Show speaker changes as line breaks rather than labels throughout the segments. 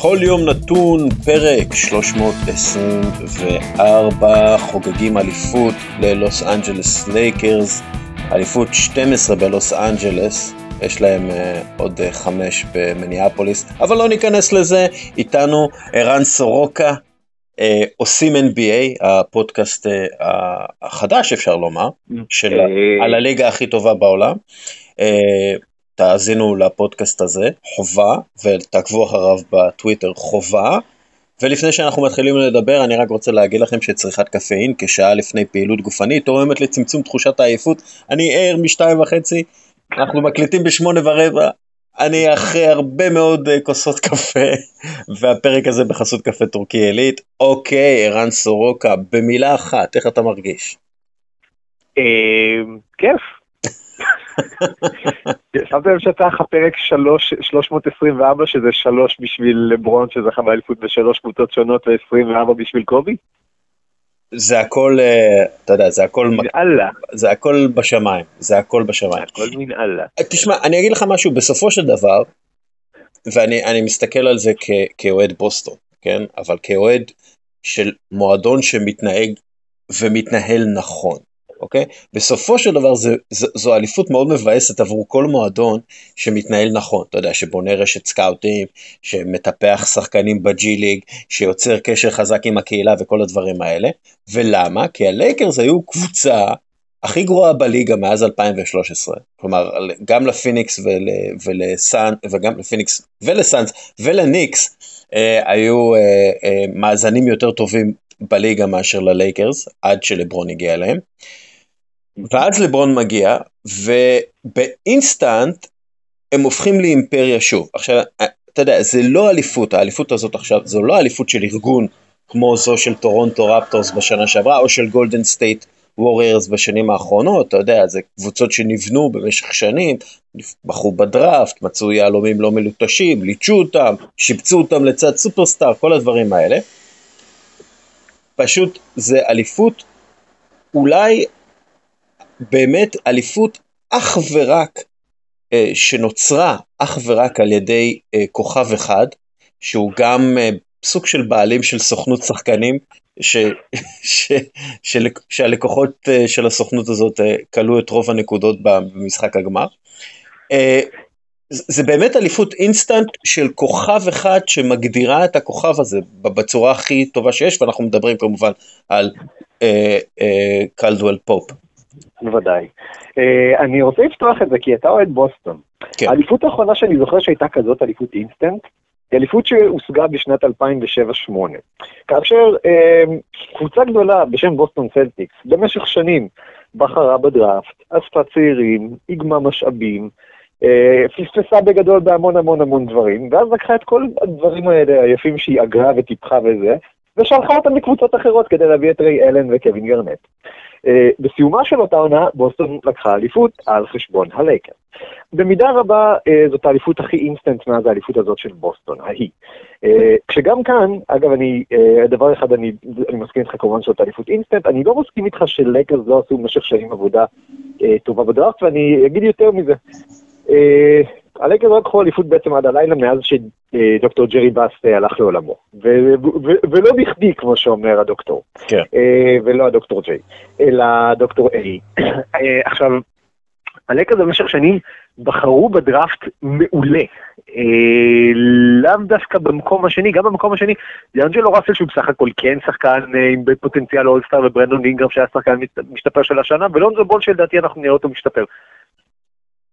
כל יום נתון, פרק 324, חוגגים אליפות ללוס אנג'לס לייקרס, אליפות 12 בלוס אנג'לס, יש להם אה, עוד אה, חמש במניאפוליס, אבל לא ניכנס לזה, איתנו ערן סורוקה, אה, עושים NBA, הפודקאסט אה, החדש אפשר לומר, של, על הליגה הכי טובה בעולם. אה, תאזינו לפודקאסט הזה, חובה, ותעקבו אחריו בטוויטר, חובה. ולפני שאנחנו מתחילים לדבר, אני רק רוצה להגיד לכם שצריכת קפאין כשעה לפני פעילות גופנית תורמת לצמצום תחושת העייפות. אני ער משתיים וחצי, אנחנו מקליטים בשמונה ורבע, אני אחרי הרבה מאוד uh, כוסות קפה, והפרק הזה בחסות קפה טורקי עילית. אוקיי, ערן סורוקה, במילה אחת, איך אתה מרגיש?
כיף. שמת לב שאתה לך פרק 324 שזה 3 בשביל לברון שזכה באליפות בשלוש קבוצות שונות ו-24 בשביל קובי?
זה הכל, אה, אתה יודע, זה הכל,
מנהלה.
זה הכל בשמיים, זה הכל בשמיים.
הכל מנהלה.
אה, תשמע, אני אגיד לך משהו, בסופו של דבר, ואני מסתכל על זה כאוהד בוסטון, כן? אבל כאוהד של מועדון שמתנהג ומתנהל נכון. אוקיי? בסופו של דבר זה, זו, זו אליפות מאוד מבאסת עבור כל מועדון שמתנהל נכון, אתה יודע, שבונה רשת סקאוטים, שמטפח שחקנים בג'י ליג, שיוצר קשר חזק עם הקהילה וכל הדברים האלה. ולמה? כי הלייקרס היו קבוצה הכי גרועה בליגה מאז 2013. כלומר, גם לפיניקס ול, ולסאן, וגם לפיניקס ולסאנס ולניקס אה, היו אה, אה, מאזנים יותר טובים בליגה מאשר ללייקרס, עד שלברון הגיע אליהם. ואז לברון מגיע, ובאינסטנט הם הופכים לאימפריה שוב. עכשיו, אתה יודע, זה לא אליפות, האליפות הזאת עכשיו, זו לא אליפות של ארגון כמו זו של טורונטו רפטורס בשנה שעברה, או של גולדן סטייט ווריירס בשנים האחרונות, אתה יודע, זה קבוצות שנבנו במשך שנים, בחרו בדראפט, מצאו יהלומים לא מלוטשים, ליטשו אותם, שיבצו אותם לצד סופרסטאר, כל הדברים האלה. פשוט זה אליפות אולי באמת אליפות אך ורק אה, שנוצרה אך ורק על ידי אה, כוכב אחד, שהוא גם אה, סוג של בעלים של סוכנות שחקנים, ש, ש, ש, שהלקוחות אה, של הסוכנות הזאת אה, כלו את רוב הנקודות במשחק הגמר. אה, זה באמת אליפות אינסטנט של כוכב אחד שמגדירה את הכוכב הזה בצורה הכי טובה שיש, ואנחנו מדברים כמובן על אה, אה, קלדואל פופ.
בוודאי. אה, אני רוצה לפתוח את זה כי אתה אוהד בוסטון. כן. האליפות האחרונה שאני זוכר שהייתה כזאת אליפות אינסטנט, היא אליפות שהושגה בשנת 2007-2008. כאשר אה, קבוצה גדולה בשם בוסטון סלטיקס, במשך שנים בחרה בדראפט, אספה צעירים, איגמה משאבים, אה, פספסה בגדול בהמון המון המון דברים, ואז לקחה את כל הדברים האלה היפים שהיא אגרה וטיפחה וזה, ושלחה אותם לקבוצות אחרות כדי להביא את ריי אלן וקווין גארנט. אה, בסיומה של אותה עונה, בוסטון לקחה אליפות על חשבון הלייקרס. במידה רבה אה, זאת האליפות הכי אינסטנט מאז האליפות הזאת של בוסטון, ההיא. אה, כשגם כאן, אגב, אני, דבר אחד אני, אני מסכים איתך כמובן שזאת אליפות אינסטנט, אני לא מסכים איתך שלייקרס לא עשו במשך שנים עבודה טובה בדראפט, ואני אגיד יותר מזה. הלייקרס רק לקחו אליפות בעצם עד הלילה מאז שדוקטור ג'רי באס הלך לעולמו. ולא בכדי, כמו שאומר הדוקטור. כן. אה, ולא הדוקטור ג'יי, אלא דוקטור איי. אה, עכשיו, הלייקרס במשך שנים בחרו בדראפט מעולה. אה, לאו דווקא במקום השני, גם במקום השני, דיאנג'לו ראסל שהוא בסך הכל כן שחקן עם פוטנציאל all-star וברנדון אינגרם שהיה שחקן משתפר של השנה, ולונזו בול שלדעתי אנחנו נראה אותו משתפר.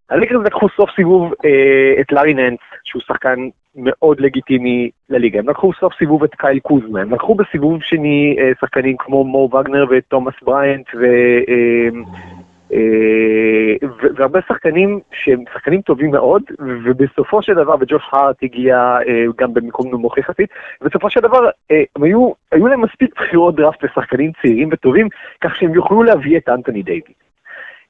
הלייקרס לקחו סוף סיבוב אה, את לארי ננס, שהוא שחקן מאוד לגיטימי לליגה. הם לקחו סוף סיבוב את קייל קוזמה. הם לקחו בסיבוב שני אה, שחקנים כמו מו וגנר ותומאס בריינט ו... אה, אה, והרבה שחקנים שהם שחקנים טובים מאוד, ובסופו של דבר, וג'וש הארט הגיע אה, גם במקום נמוך יחסית, ובסופו של דבר אה, הם היו, היו להם מספיק בחירות דראפט לשחקנים צעירים וטובים, כך שהם יוכלו להביא את אנטוני דיוויד.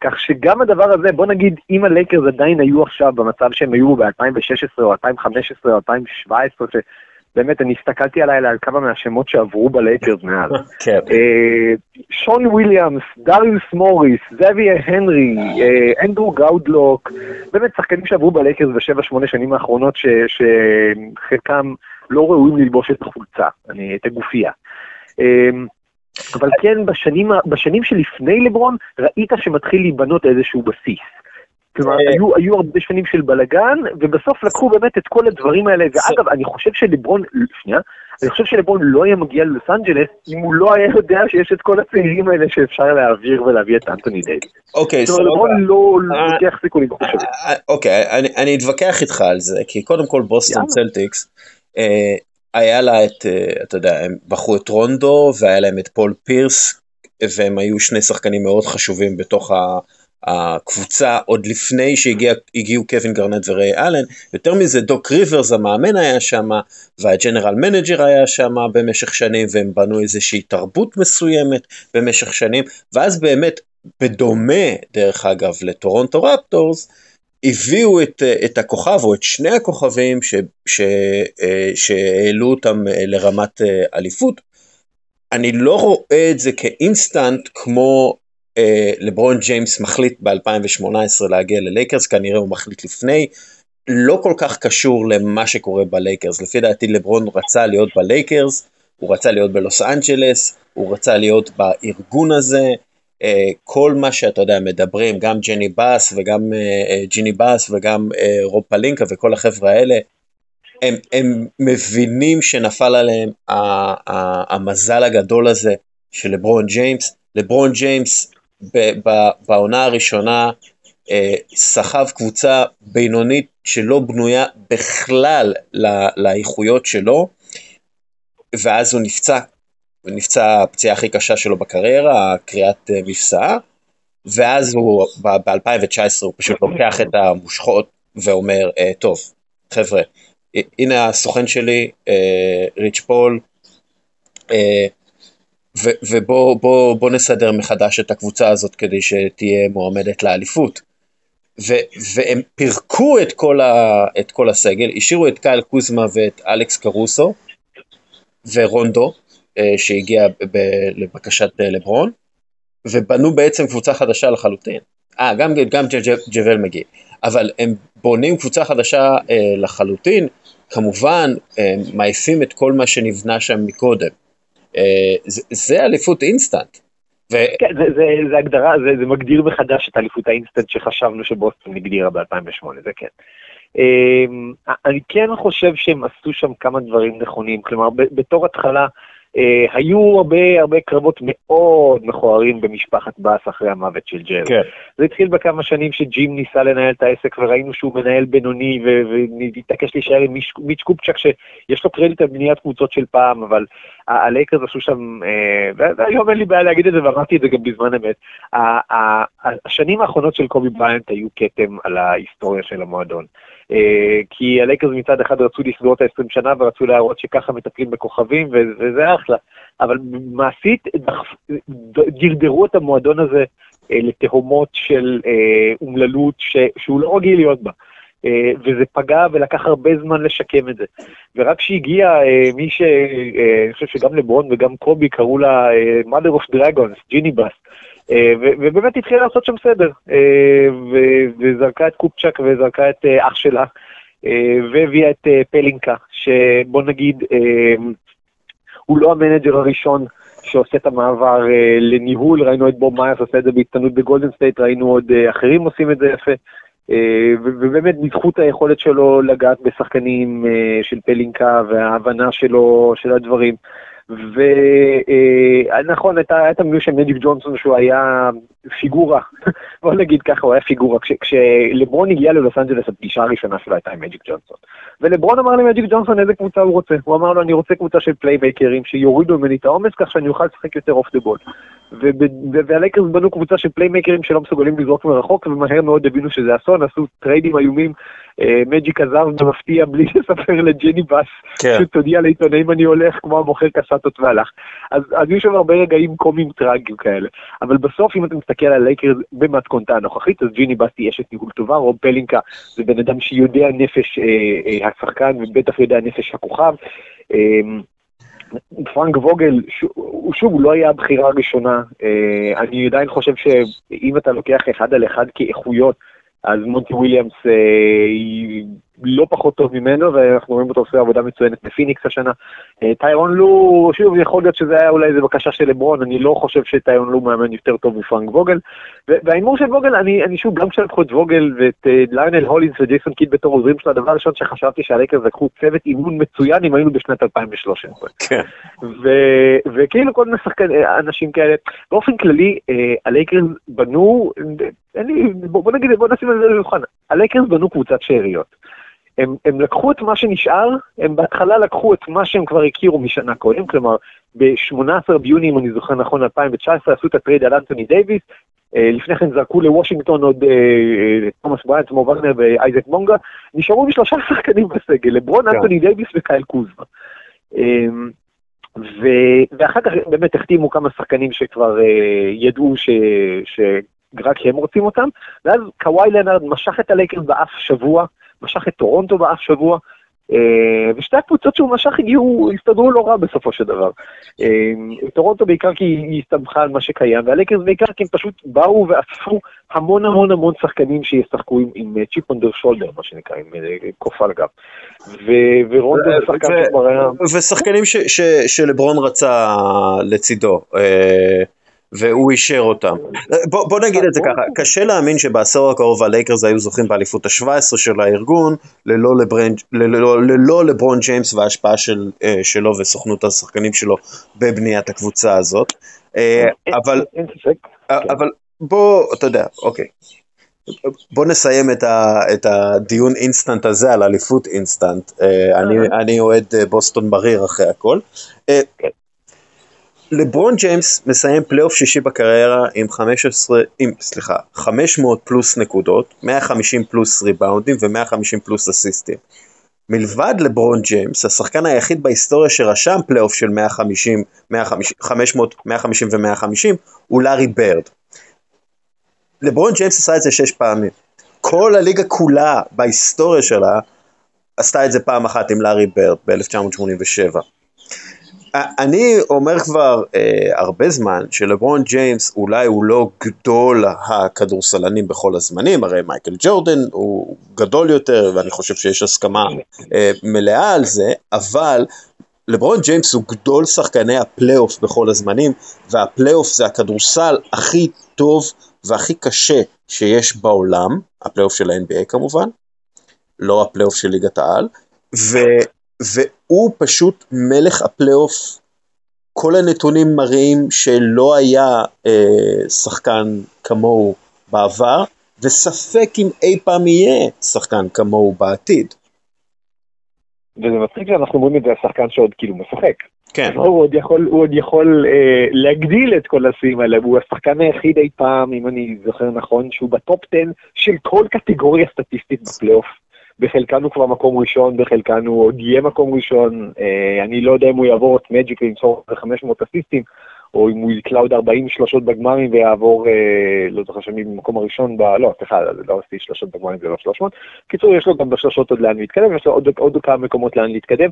כך שגם הדבר הזה, בוא נגיד, אם הלייקרס עדיין היו עכשיו במצב שהם היו ב-2016 או 2015 או 2017, שבאמת אני הסתכלתי הלילה על כמה מהשמות שעברו בלייקרס מאז. כן. אה, שון וויליאמס, דריוס מוריס, זאבייר הנרי, אה, אנדרו גאודלוק, באמת שחקנים שעברו בלייקרס בשבע שמונה שנים האחרונות, שחלקם לא ראויים ללבוש את החולצה, את הגופייה. אבל כן, בשנים, בשנים שלפני לברון, ראית שמתחיל להיבנות איזשהו בסיס. כלומר, אה. היו, היו הרבה שנים של בלאגן, ובסוף לקחו באמת את כל הדברים האלה, ואגב, אני חושב שלברון, שנייה, אני חושב שלברון לא היה מגיע ללוס אנג'לס, אם הוא לא היה יודע שיש את כל הצעירים האלה שאפשר להעביר ולהביא את אנטוני דייוויס.
אוקיי,
סבבה. לברון לא לוקח סיכונים
מחושבים. אוקיי, אני אתווכח איתך על זה, כי קודם כל בוסטון צלטיקס, אה, היה לה את, אה, אתה יודע, הם בחרו את רונדו, והיה להם את פול פירס, והם היו שני שחקנים מאוד חשובים בתוך ה... הקבוצה עוד לפני שהגיעו קווין גארנט וריי אלן, יותר מזה דוק ריברס המאמן היה שם וה general manager היה שם במשך שנים והם בנו איזושהי תרבות מסוימת במשך שנים. ואז באמת בדומה דרך אגב לטורונטו רפטורס הביאו את, את הכוכב או את שני הכוכבים אה, שהעלו אותם אה, לרמת אה, אליפות. אני לא רואה את זה כאינסטנט כמו אה, לברון ג'יימס מחליט ב-2018 להגיע ללייקרס, כנראה הוא מחליט לפני, לא כל כך קשור למה שקורה בלייקרס, לפי דעתי לברון רצה להיות בלייקרס, הוא רצה להיות בלוס אנג'לס, הוא רצה להיות בארגון הזה, אה, כל מה שאתה יודע מדברים, גם ג'ני באס וגם אה, ג'יני באס וגם רוב פלינקה וכל החבר'ה האלה, הם, הם מבינים שנפל עליהם המזל הגדול הזה של לברון ג'יימס. לברון ג'יימס בעונה הראשונה אה, סחב קבוצה בינונית שלא בנויה בכלל לאיכויות שלו, ואז הוא נפצע, נפצע הפציעה הכי קשה שלו בקריירה, קריאת אה, מפסעה, ואז הוא ב-2019 הוא פשוט לוקח את המושכות ואומר, אה, טוב, חבר'ה, הנה הסוכן שלי, ריץ' פול, ובוא בוא, בוא נסדר מחדש את הקבוצה הזאת כדי שתהיה מועמדת לאליפות. ו- והם פירקו את כל, ה- את כל הסגל, השאירו את קייל קוזמה ואת אלכס קרוסו ורונדו, אה, שהגיע ב- לבקשת אה, לברון, ובנו בעצם קבוצה חדשה לחלוטין. אה, גם, גם ג'וול מגיע. אבל הם בונים קבוצה חדשה אה, לחלוטין, כמובן אה, מעיפים את כל מה שנבנה שם מקודם. אה, זה אליפות אינסטנט.
ו... כן, זה, זה, זה הגדרה, זה, זה מגדיר מחדש את אליפות האינסטנט שחשבנו שבוסטון הגדירה ב-2008, זה כן. אמ, אני כן חושב שהם עשו שם כמה דברים נכונים, כלומר בתור התחלה אה, היו הרבה הרבה קרבות מאוד מכוערים במשפחת באס אחרי המוות של ג'רי. כן. זה התחיל בכמה שנים שג'ים ניסה לנהל את העסק וראינו שהוא מנהל בינוני והתעקש להישאר עם מיץ' קופצ'ק שיש לו קרדיט על בניית קבוצות של פעם, אבל הלייקרס עשו שם, אה, והיום אין לי בעיה להגיד את זה ואמרתי את זה גם בזמן אמת, השנים האחרונות של קובי בריינט היו כתם על ההיסטוריה של המועדון. אה, כי הלייקרס מצד אחד רצו לסגור את ה-20 שנה ורצו להראות שככה מטפלים בכוכבים, וזה אחלה. אבל מעשית דרדרו את המועדון הזה אה, לתהומות של אה, אומללות שהוא לא רגיל להיות בה. וזה פגע ולקח הרבה זמן לשקם את זה. ורק כשהגיע מי ש... אני חושב שגם לברון וגם קובי קראו לה mother of dragons, ג'יני בס, ובאמת התחילה לעשות שם סדר, אה, וזרקה את קופצ'ק וזרקה את אה, אח שלה, והביאה את פלינקה, שבוא נגיד, הוא לא ה manager הראשון שעושה את המעבר לניהול, ראינו את בוב מיירס עושה את זה בהצטיינות בגולדן סטייט, ראינו עוד אחרים עושים את זה יפה. ובאמת בזכות היכולת שלו לגעת בשחקנים של פלינקה וההבנה שלו של הדברים. ונכון, הייתה את המינוי של מג'יק ג'ונסון שהוא היה פיגורה, בוא נגיד ככה, הוא היה פיגורה. כש, כשלברון הגיע ללוס אנג'לס, הפגישה הראשונה שלו הייתה עם מג'יק ג'ונסון. ולברון אמר למג'יק ג'ונסון איזה קבוצה הוא רוצה. הוא אמר לו, אני רוצה קבוצה של פליימייקרים שיורידו ממני את העומס כך שאני אוכל לשחק יותר off the ball. והלייקרס בנו קבוצה של פליימייקרים שלא מסוגלים לזרוק מרחוק, ומהר מאוד הבינו שזה אסון, עשו טריידים איומים אה, מג'יק עזב במפתיע בלי לספר לג'ני בס, כן. שהודיע לעיתונאים אני הולך כמו המוכר קסטות והלך. אז, היו שם הרבה רגעים קומיים טראגיים כאלה. אבל בסוף אם אתה מסתכל על לייקרס במתכונתה הנוכחית, אז ג'יני בס היא אשת ניהול טובה, רוב פלינקה זה בן אדם שיודע נפש אה, אה, השחקן ובטח יודע נפש הכוכב. פרנק ווגל, שוב, הוא לא היה הבחירה הראשונה. אה, אני עדיין חושב שאם אתה לוקח אחד על אחד כאיכויות, אז מונטי וויליאמס אה, לא פחות טוב ממנו, ואנחנו רואים אותו עושה עבודה מצוינת בפיניקס השנה. אה, טיירון לו, שוב, יכול להיות שזה היה אולי איזה בקשה של לברון, אני לא חושב שטיירון לו מאמן יותר טוב מפרנק ווגל. וההימור של ווגל, אני, אני שוב, גם כשלקחו את ווגל ואת אה, ליונל הולינס וג'ייסון קיד בתור עוזרים שלו, הדבר הראשון שחשבתי שהלייקרס לקחו צוות אימון מצוין אם היינו בשנת 2013. כן. וכאילו כל מיני שחקנים, אנשים כאלה. באופן כללי, הלייקרס בנו, אין לי, בוא, בוא נגיד, בוא נשים את זה למבחן. הלייקרס בנו קבוצת שאריות. הם, הם לקחו את מה שנשאר, הם בהתחלה לקחו את מה שהם כבר הכירו משנה קודם, כלומר, ב-18 ביוני, אם אני זוכר נכון, 2019, עשו את הטרייד על אנטוני דייוויס, אה, לפני כן זרקו לוושינגטון עוד אה, אה, תומאס בריינט, מו וגנר ואייזק בונגה, נשארו משלושה שחקנים בסגל, לברון, כן. אנטוני דייוויס וקייל קוזמה. אמ, ו... ואחר כך באמת החתימו כמה שחקנים שכבר ידעו ש... שרק הם רוצים אותם, ואז קוואי לנארד משך את הלייקרס באף שבוע, משך את טורונטו באף שבוע, אה, ושתי הקבוצות שהוא משך הגיעו, הסתדרו לא רע בסופו של דבר. אה, טורונטו בעיקר כי היא הסתמכה על מה שקיים, והלייקרס בעיקר כי הם פשוט באו ואספו המון המון המון שחקנים שישחקו עם, עם chip on the shoulder, מה שנקרא, עם אה, קוף על הגב. ורונדו זה שחקן שכבר היה...
ושחקנים שלברון רצה לצידו. והוא אישר אותם. בוא, בוא נגיד את זה ככה, קשה להאמין שבעשור הקרוב הלייקרס היו זוכים באליפות ה-17 של הארגון ללא, לברן, ללא, ללא לברון ג'יימס וההשפעה של, אה, שלו וסוכנות השחקנים שלו בבניית הקבוצה הזאת. אה, אבל, אבל בוא, אתה יודע, אוקיי. בוא נסיים את, ה, את הדיון אינסטנט הזה על אליפות אינסטנט. אה, אני, אני אוהד בוסטון מריר אחרי הכל. לברון ג'יימס מסיים פלייאוף שישי בקריירה עם 15, עם, סליחה, 500 פלוס נקודות, 150 פלוס ריבאונדים ו-150 פלוס אסיסטים. מלבד לברון ג'יימס, השחקן היחיד בהיסטוריה שרשם פלייאוף של 150, 150, 500, 150 ו-150 הוא לארי ברד. לברון ג'יימס עשה את זה שש פעמים. כל הליגה כולה בהיסטוריה שלה עשתה את זה פעם אחת עם לארי ברד ב-1987. אני אומר כבר אה, הרבה זמן שלברון ג'יימס אולי הוא לא גדול הכדורסלנים בכל הזמנים, הרי מייקל ג'ורדן הוא גדול יותר ואני חושב שיש הסכמה אה, מלאה על זה, אבל לברון ג'יימס הוא גדול שחקני הפלייאוף בכל הזמנים, והפלייאוף זה הכדורסל הכי טוב והכי קשה שיש בעולם, הפלייאוף של ה-NBA כמובן, לא הפלייאוף של ליגת העל, ו... והוא פשוט מלך הפלייאוף. כל הנתונים מראים שלא היה אה, שחקן כמוהו בעבר, וספק אם אי פעם יהיה שחקן כמוהו בעתיד.
וזה מצחיק שאנחנו אומרים את זה על שחקן שעוד כאילו משחק.
כן.
הוא עוד יכול, הוא עוד יכול אה, להגדיל את כל השיאים האלה, הוא השחקן היחיד אי פעם, אם אני זוכר נכון, שהוא בטופ 10 של כל קטגוריה סטטיסטית בפלייאוף. בחלקן הוא כבר מקום ראשון, בחלקן הוא עוד יהיה מקום ראשון, אה, אני לא יודע אם הוא יעבור את מג'יק וימסור 500 אסיסטים, או אם הוא יקלע עוד 40 שלושות בגמרים ויעבור, אה, לא זוכר שמי במקום הראשון, ב... לא, סליחה, זה לא עשיתי שלושות בגמרים, זה לא 300. קיצור, יש לו גם בשלושות עוד לאן להתקדם, יש לו עוד, עוד כמה מקומות לאן להתקדם,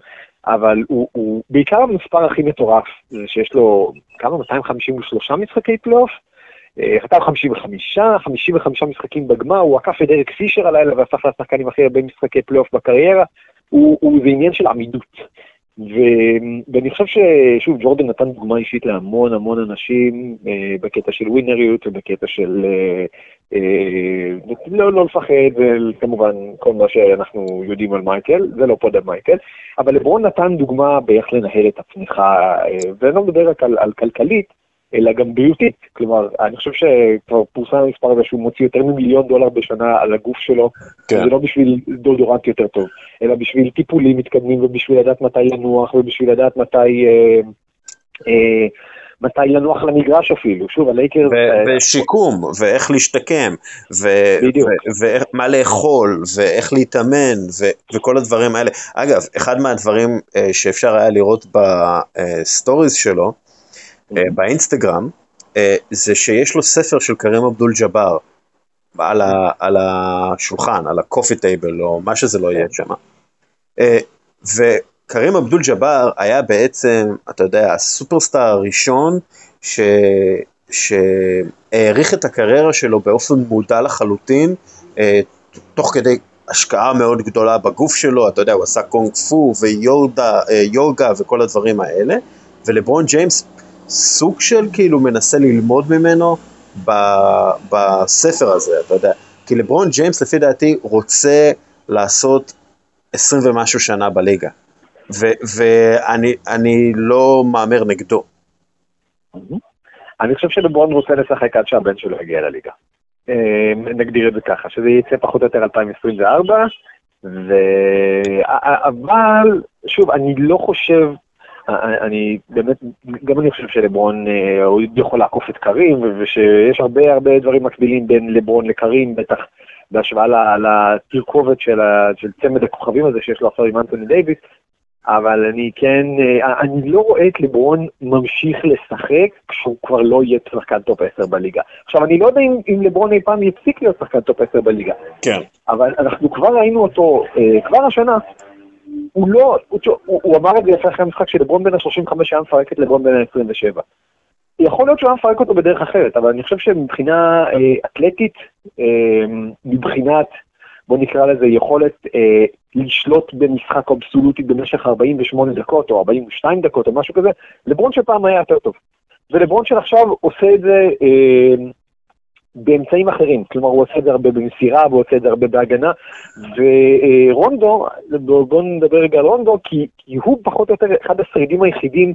אבל הוא, הוא בעיקר המספר הכי מטורף, זה שיש לו כמה, 253 משחקי פלייאוף, חתם 55, 55 משחקים בגמר, הוא עקף את דרק פישר הלילה והפך לשחקן עם הכי הרבה משחקי פלייאוף בקריירה, הוא, הוא, זה עניין של עמידות. ו, ואני חושב ששוב, ג'ורדן נתן דוגמה אישית להמון המון אנשים אה, בקטע של ווינריות ובקטע של אה, אה, לא, לא לפחד, וכמובן כל מה שאנחנו יודעים על מייקל, זה לא פוד על מייקל, אבל לברון נתן דוגמה באיך לנהל את הצמיחה, אה, ואני לא מדבר רק על, על כלכלית, אלא גם בריאותית. כלומר, אני חושב שכבר פורסם המספר הזה שהוא מוציא יותר ממיליון דולר בשנה על הגוף שלו, כן. זה לא בשביל דודורנט יותר טוב, אלא בשביל טיפולים מתקדמים ובשביל לדעת מתי לנוח ובשביל לדעת מתי... אה, אה, מתי לנוח למגרש אפילו, שוב הלייקר...
ו- ושיקום, ואיך להשתקם, ומה לאכול, ואיך להתאמן, ו- וכל הדברים האלה. אגב, אחד מהדברים uh, שאפשר היה לראות בסטוריז שלו, אה, באינסטגרם, אה, זה שיש לו ספר של כרים עבדול ג'באר על, על השולחן, על ה coffee table או מה שזה לא יהיה שם. אה, וקרים אבדול ג'אבר היה בעצם, אתה יודע, הסופרסטאר הראשון ש... שהעריך את הקריירה שלו באופן מודע לחלוטין, תוך כדי השקעה מאוד גדולה בגוף שלו, אתה יודע, הוא עשה קונג פו ויוגה וכל הדברים האלה, ולברון ג'יימס סוג של כאילו מנסה ללמוד ממנו ב, בספר הזה, אתה יודע, כי לברון ג'יימס לפי דעתי רוצה לעשות 20 ומשהו שנה בליגה, ואני לא מהמר נגדו.
אני חושב שלברון רוצה לשחק עד שהבן שלו יגיע לליגה. אה, נגדיר את זה ככה, שזה יצא פחות או יותר 2024, ו... אבל, שוב, אני לא חושב, אני באמת, גם אני חושב שלברון, אה, הוא יכול לעקוף את קרים, ושיש הרבה הרבה דברים מקבילים בין לברון לקרים, בטח בהשוואה לתרכובת של, של צמד הכוכבים הזה שיש לו עכשיו עם אנטוני דייוויס, אבל אני כן, אה, אני לא רואה את לברון ממשיך לשחק כשהוא כבר לא יהיה שחקן top 10 בליגה. עכשיו, אני לא יודע אם, אם לברון אי פעם יפסיק להיות שחקן top 10 בליגה.
כן.
אבל אנחנו כבר ראינו אותו, אה, כבר השנה, הוא לא, הוא, הוא, אמר את זה יפה אחרי המשחק שלברון בן ה-35 היה מפרק את לברון בן ה-27. יכול להיות שהוא היה מפרק אותו בדרך אחרת, אבל אני חושב שמבחינה אה, אתלטית, אה, מבחינת בוא נקרא לזה יכולת אה, לשלוט במשחק אבסולוטי במשך 48 דקות או 42 דקות או משהו כזה, לברון של פעם היה יותר טוב. ולברון של עכשיו עושה את זה אה, באמצעים אחרים, כלומר הוא עושה את זה הרבה במסירה, והוא עושה את זה הרבה בהגנה, ורונדו, בואו נדבר רגע על רונדו, כי, כי הוא פחות או יותר אחד השרידים היחידים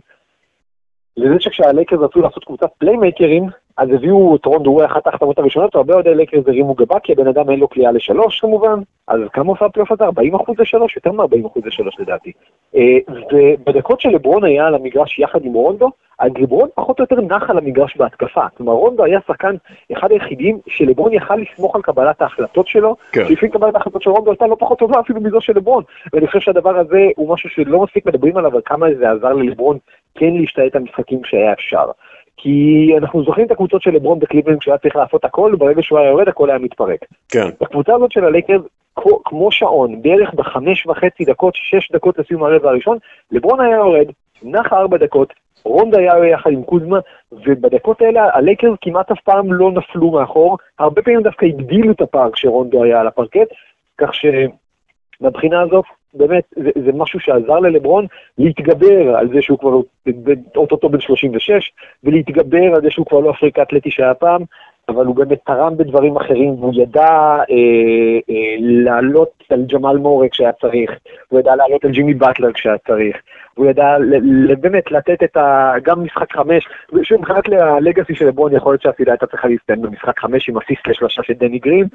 לזה שכשהלייקרס רצו לעשות קבוצת פליימייקרים, אז הביאו את רונדו, הוא אחת ההחתמות הראשונות, והרבה אוהדי לייקרס הרימו גבה, כי הבן אדם אין לו קליעה לשלוש כמובן, אז כמה עושה הפלייאוף הזה? 40 אחוז לשלוש? יותר מ-40 אחוז לשלוש לדעתי. אה, ובדקות שלברון היה על המגרש יחד עם רונדו, אז לברון פחות או יותר נח על המגרש בהתקפה. כלומר, רונדו היה שחקן אחד היחידים שלברון יכל לסמוך על קבלת ההחלטות שלו, כן. שלפעמים קבלת ההחלטות של רונדו הייתה לא פחות טובה אפילו מזו של לברון. ואני חושב שהדבר הזה הוא משהו שלא מספיק מדברים עליו, אבל כמה זה עזר ללברון כן להשתלט על משחקים כשהיה אפשר. כי אנחנו זוכרים את הקבוצות של לברון בקליבלנד כשהיה צריך לעשות הכל, ברגע שהוא היה יורד הכל היה מתפרק.
כן.
בקבוצה הזאת של הלייקרס, כמו שעון, בערך בחמש וחצי דקות, שש דקות לסיום הרבע הראשון, לברון היה יורד, נח ארבע דקות, רונדו היה יחד עם קוזמה, ובדקות האלה הלייקרס כמעט אף פעם לא נפלו מאחור, הרבה פעמים דווקא הגדילו את הפער כשרונדו היה על הפרקט, כך שמבחינה הזאת, באמת, זה, זה משהו שעזר ללברון להתגבר על זה שהוא כבר אוטוטו בן 36, ולהתגבר על זה שהוא כבר לא אפריקה אתלטי שהיה פעם, אבל הוא באמת תרם בדברים אחרים, והוא ידע אה, אה, לעלות על ג'מאל מורה כשהיה צריך, הוא ידע לעלות על ג'ימי באטלר כשהיה צריך, הוא ידע באמת לתת את ה... גם משחק חמש, ושוב, מבחינת הלגאסי של לברון, יכול להיות שהסידה הייתה צריכה להסתיים במשחק חמש עם אסיסט לשלושה של דני גרין,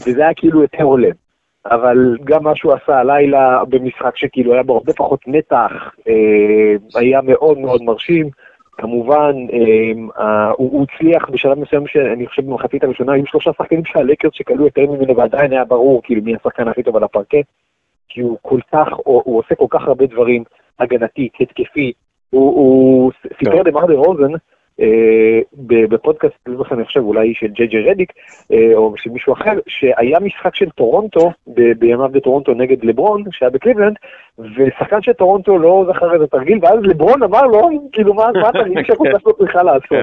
וזה היה כאילו יותר הולם. אבל גם מה שהוא עשה הלילה במשחק שכאילו היה בו הרבה פחות מתח, אה, היה מאוד מאוד מרשים. כמובן, אה, הוא הצליח בשלב מסוים שאני חושב במחצית הראשונה, היו שלושה שחקנים של הלקרס שכלו יותר ממנו ועדיין היה ברור כאילו מי השחקן הכי טוב על הפרקט, כי הוא כל כך, הוא עושה כל כך הרבה דברים, הגנתי, התקפי, הוא סיפר למר דה רוזן, בפודקאסט, לא אני חושב, אולי של ג'יי ג'יי רדיק, אה, או של מישהו אחר, שהיה משחק של טורונטו, בימיו בטורונטו נגד לברון, שהיה בקליבלנד, ושחקן של טורונטו לא זכר את התרגיל, ואז לברון אמר לו, כאילו, מה התרגיל שהקבוצה שלו צריכה לעשות? כן,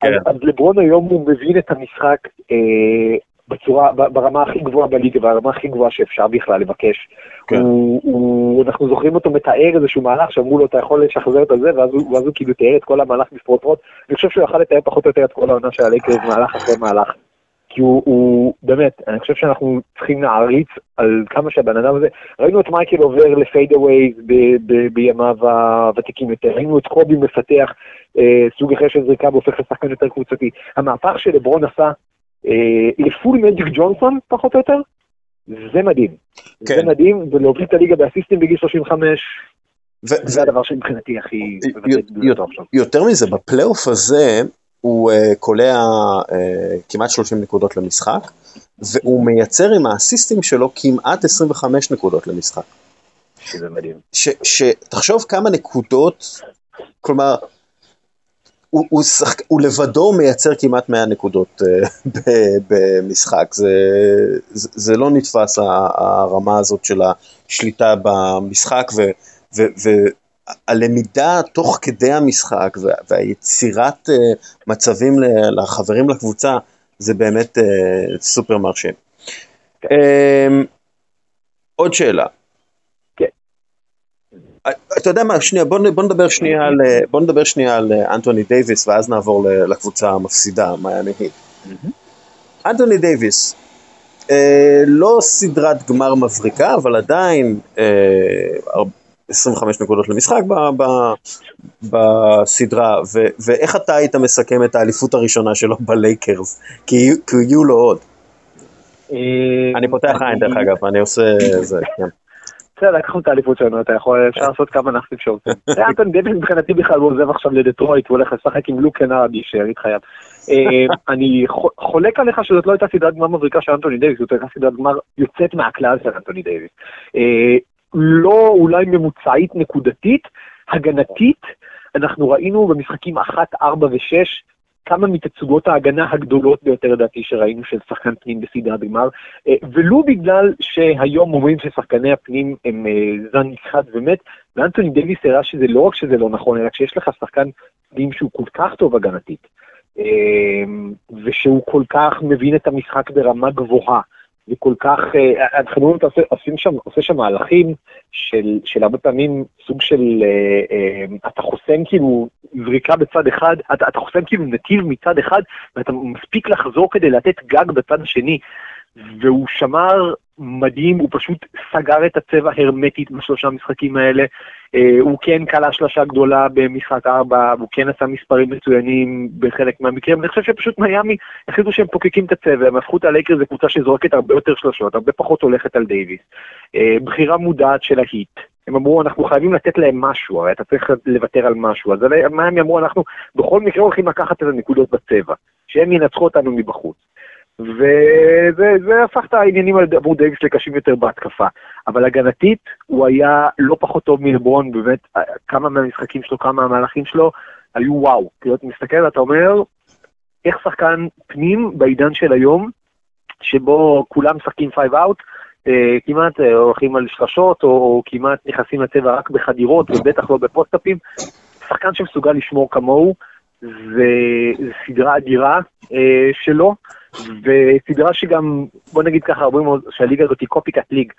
כן. אז לברון היום הוא מבין את המשחק אה, בצורה, ברמה הכי גבוהה בליגה, ברמה הכי גבוהה שאפשר בכלל לבקש. כן. הוא, הוא, אנחנו זוכרים אותו מתאר איזשהו מהלך שאמרו לו אתה יכול לשחזר את זה, ואז הוא, ואז הוא כאילו תיאר את כל המהלך בפרוטרוט. אני חושב שהוא יכל לתאר פחות או יותר את כל העונה של הלייקרס מהלך אחרי מהלך. כי הוא, הוא באמת, אני חושב שאנחנו צריכים להעריץ על כמה שהבן אדם הזה, ראינו את מייקל עובר ל fadeaways בימיו הוותיקים יותר, ראינו את קובי מפתח אה, סוג אחר של זריקה והופך לשחקן יותר קבוצתי. המהפך שלברון עשה ל full מג'יק ג'ונסון, פחות או יותר, זה מדהים. כן. זה מדהים, ולהוביל את הליגה באסיסטים בגיל 35, ו- זה ו- הדבר שמבחינתי הכי...
יותר מזה, בפלייאוף הזה הוא uh, קולע uh, כמעט 30 נקודות למשחק, והוא מייצר עם האסיסטים שלו כמעט 25 נקודות למשחק.
שזה מדהים.
שתחשוב כמה נקודות, כלומר, הוא, הוא, שחק, הוא לבדו מייצר כמעט 100 נקודות uh, במשחק, זה, זה, זה לא נתפס הרמה הזאת של השליטה במשחק ו, ו, והלמידה תוך כדי המשחק והיצירת uh, מצבים לחברים לקבוצה זה באמת uh, סופר מרשים. Um, עוד שאלה. אתה יודע מה, שנייה, בוא, בוא, נדבר שנייה על, בוא נדבר שנייה על אנטוני דייוויס ואז נעבור לקבוצה המפסידה, מיאמי היט. אנטוני דייוויס, אה, לא סדרת גמר מבריקה, אבל עדיין אה, 25 נקודות למשחק ב, ב, בסדרה, ו, ואיך אתה היית מסכם את האליפות הראשונה שלו בלייקרס? כי, כי יהיו לו עוד.
אה,
אני פותח עין דרך אגב, אני עושה זה, כן.
בסדר, לקחנו את האליפות שלנו, אתה יכול, אפשר לעשות כמה נאחסים שרוצים. אנטון דייוויס מבחינתי בכלל הוא עוזב עכשיו לדטרויט, הוא הולך לשחק עם לוק קנרדי שיריד חייו. אה, אני חולק עליך שזאת לא הייתה סדרת גמר מבריקה של אנטוני דייוויס, זאת הייתה סדרת גמר יוצאת מהכלל של אנטוני דייוויס. אה, לא אולי ממוצעית נקודתית, הגנתית, אנחנו ראינו במשחקים 1, 4 ו-6 כמה מתצוגות ההגנה הגדולות ביותר לדעתי שראינו של שחקן פנים בסדרת גמר, אה, ולו בגלל שהיום אומרים ששחקני הפנים הם זן נכחד ומת, ואנטוני דייוויס הראה שזה לא רק שזה לא נכון, אלא כשיש לך שחקן פנים שהוא כל כך טוב הגנתית, אמ, ושהוא כל כך מבין את המשחק ברמה גבוהה, וכל כך, החנונות אה, עושה שם, עושה שם מהלכים של, של הרבה פעמים סוג של, אה, אה, אתה חוסם כאילו זריקה בצד אחד, אתה, אתה חוסם כאילו נתיב מצד אחד, ואתה מספיק לחזור כדי לתת גג בצד השני, והוא שמר מדהים, הוא פשוט סגר את הצבע הרמטית בשלושה משחקים האלה. אה, הוא כן קלע שלושה גדולה במשחק ארבע, הוא כן עשה מספרים מצוינים בחלק מהמקרים. אני חושב שפשוט מיאמי החליטו שהם פוקקים את הצבע, הם הפכו את הלייקרס לקבוצה שזורקת הרבה יותר שלושות, הרבה פחות הולכת על דייוויס. אה, בחירה מודעת של ההיט. הם אמרו, אנחנו חייבים לתת להם משהו, הרי אתה צריך לוותר על משהו. אז הם אמרו, אנחנו בכל מקרה הולכים לקחת את הנקודות בצבע, שהם ינצחו אותנו מבחוץ. וזה הפך את העניינים עבור דייוויס לקשים יותר בהתקפה. אבל הגנתית, הוא היה לא פחות טוב מלברון, באמת, כמה מהמשחקים שלו, כמה מהמהלכים שלו, היו וואו. כאילו, אתה מסתכל, אתה אומר, איך שחקן פנים בעידן של היום, שבו כולם משחקים five out, אה, כמעט אה, הולכים על שלשות, או, או כמעט נכנסים לצבע רק בחדירות, ובטח לא בפוסט-אפים, שחקן שמסוגל לשמור כמוהו, זה סדרה אדירה אה, שלו. וסדרה שגם, בוא נגיד ככה, אומרים שהליגה הזאת היא copycat league.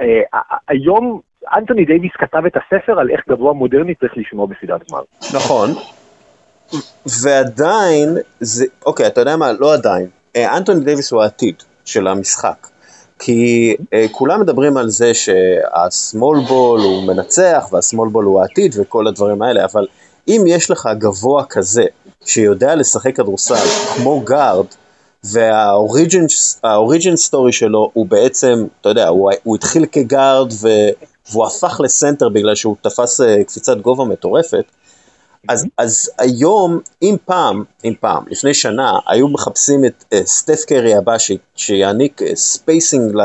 אה, היום אנטוני דייוויס כתב את הספר על איך גבוה מודרני צריך לשמור בסדרת גמר.
נכון, ועדיין, זה, אוקיי, אתה יודע מה, לא עדיין, אה, אנטוני דייוויס הוא העתיד של המשחק. כי אה, כולם מדברים על זה שה small ball הוא מנצח וה small ball הוא העתיד וכל הדברים האלה, אבל אם יש לך גבוה כזה שיודע לשחק כדורסל כמו גארד, וה origin story שלו הוא בעצם, אתה יודע, הוא, הוא התחיל כגארד ו, והוא הפך לסנטר בגלל שהוא תפס אה, קפיצת גובה מטורפת. אז, אז היום, אם פעם, אם פעם, לפני שנה, היו מחפשים את אה, סטף קרי הבא ש, שיעניק אה, spacing ל,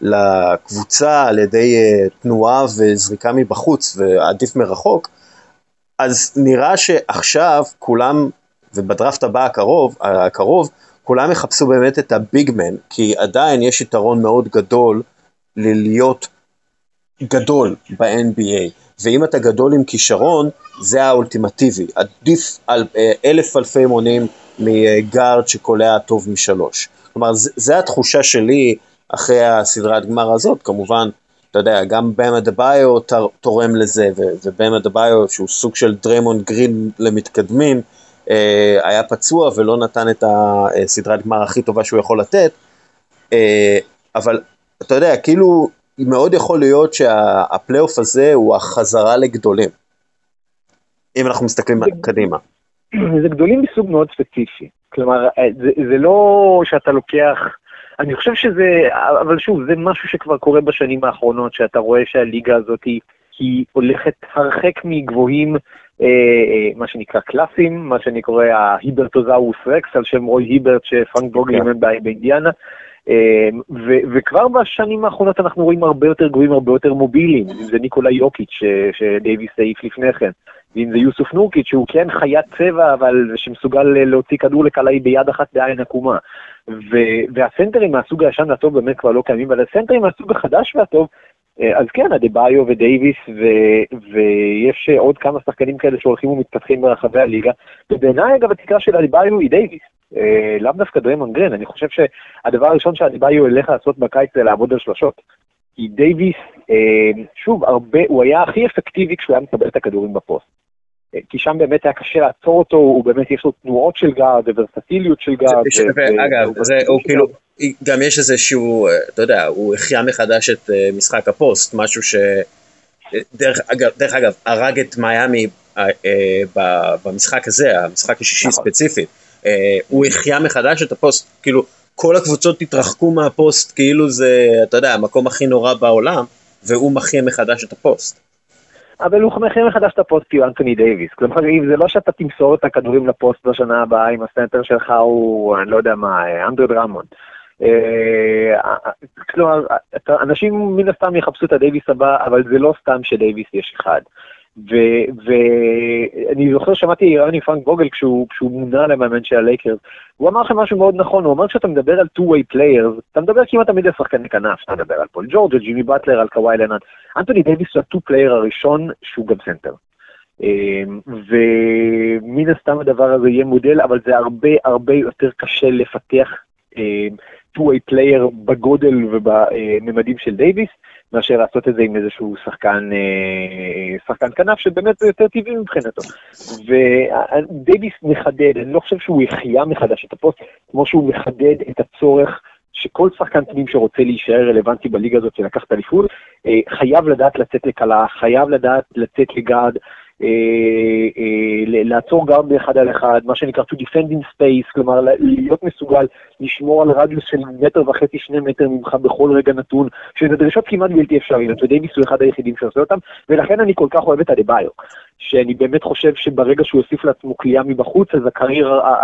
לקבוצה על ידי אה, תנועה וזריקה מבחוץ ועדיף מרחוק, אז נראה שעכשיו כולם, ובדראפט הבא הקרוב, הקרוב כולם יחפשו באמת את הביגמן, כי עדיין יש יתרון מאוד גדול ללהיות גדול ב-NBA, ואם אתה גדול עם כישרון, זה האולטימטיבי, עדיף על אה, אלף אלפי מונים מגארד שקולע טוב משלוש. כלומר, זה התחושה שלי אחרי הסדרת גמר הזאת, כמובן, אתה יודע, גם באם אדה-ביו תורם לזה, ובאם אדה-ביו שהוא סוג של דריימונד גרין למתקדמים, אה, היה פצוע ולא נתן את הסדרת גמר הכי טובה שהוא יכול לתת, אה, אבל אתה יודע, כאילו מאוד יכול להיות שהפלייאוף הזה הוא החזרה לגדולים, אם אנחנו מסתכלים קדימה.
זה גדולים מסוג מאוד ספציפי, כלומר אה, זה, זה לא שאתה לוקח, אני חושב שזה, אבל שוב, זה משהו שכבר קורה בשנים האחרונות, שאתה רואה שהליגה הזאת היא, היא הולכת הרחק מגבוהים אה, אה, מה שנקרא קלאסים, מה שאני קורא ההיברטוזאוס רקס, על שם רוי היברט שפרנק בוגי לימד כן. באינדיאנה. אה, וכבר בשנים האחרונות אנחנו רואים הרבה יותר גבוהים, הרבה יותר מובילים, אם זה ניקולה יוקיץ' שדייוויס העיף לפני כן, ואם זה יוסוף נורקיץ' שהוא כן חיית צבע, אבל שמסוגל להוציא כדור לקלעי ביד אחת בעין עקומה. והסנטרים מהסוג הישן והטוב באמת כבר לא קיימים, אבל הסנטרים מהסוג החדש והטוב אה, אז כן, אדה-ביו ודייוויס, ו- ויש עוד כמה שחקנים כאלה שהולכים ומתפתחים ברחבי הליגה, ובעיניי אגב התקרה של אדה-ביו היא דייוויס, אה, לאו דווקא דריימונד גרין, אני חושב שהדבר הראשון שאדה-ביו ילך לעשות בקיץ זה לעבוד על שלושות. כי דייוויס, אה, שוב, הרבה, הוא היה הכי אפקטיבי כשהוא היה מקבל את הכדורים בפוסט. אה, כי שם באמת היה קשה לעצור אותו, הוא באמת יש לו תנועות של גארד וורסטיליות של גארד.
אגב, זה, הוא כאילו, גם יש איזה שהוא, אתה יודע, הוא החיה מחדש את משחק הפוסט, משהו ש... דרך אגב, דרך אגב הרג את מיאמי במשחק הזה, המשחק השישי נכון. ספציפית. הוא החיה מחדש את הפוסט, כאילו כל הקבוצות התרחקו מהפוסט כאילו זה, אתה יודע, המקום הכי נורא בעולם, והוא מחיה מחדש את הפוסט.
אבל הוא מחיה מחדש את הפוסט כי הוא אנטוני דייוויס. כלומר, זה לא שאתה תמסור את הכדורים לפוסט בשנה הבאה אם הסנטר שלך הוא, אני לא יודע מה, אנדרו דרמונד. אה, כלומר, אנשים מן הסתם יחפשו את הדייוויס הבא, אבל זה לא סתם שדייוויס יש אחד. ואני זוכר שמעתי רני פרנק ווגל כשהוא, כשהוא מונה למאמן של הלייקרס, הוא אמר לכם משהו מאוד נכון, הוא אמר כשאתה מדבר על two-way players, אתה מדבר כמעט תמיד על שחקני כנף, אתה מדבר על פול ג'ורג', על ג'ימי באטלר, על קוואי לנארד, אנטוני דייוויס הוא ה-two-way player הראשון שהוא גם סנטר. אמ, ומן הסתם הדבר הזה יהיה מודל, אבל זה הרבה הרבה יותר קשה לפתח אמ, two-way player בגודל ובממדים של דייוויס. מאשר לעשות את זה עם איזשהו שחקן, אה, שחקן כנף שבאמת זה יותר טבעי מבחינתו. ודייוויס מחדד, אני לא חושב שהוא יחיה מחדש את הפוסט, כמו שהוא מחדד את הצורך שכל שחקן פנים שרוצה להישאר רלוונטי בליגה הזאת שלקח את אליפות, אה, חייב לדעת לצאת לקלה, חייב לדעת לצאת אה, לעצור גם באחד על אחד, מה שנקרא to defend in space, כלומר להיות מסוגל לשמור על רדיוס של מטר וחצי, שני מטר ממך בכל רגע נתון, שזה דרישות כמעט בלתי אפשריות, ודייוויס הוא אחד היחידים שעושה אותם, ולכן אני כל כך אוהב את אדה-ביו, שאני באמת חושב שברגע שהוא יוסיף לעצמו כליאה מבחוץ, אז הקריירה,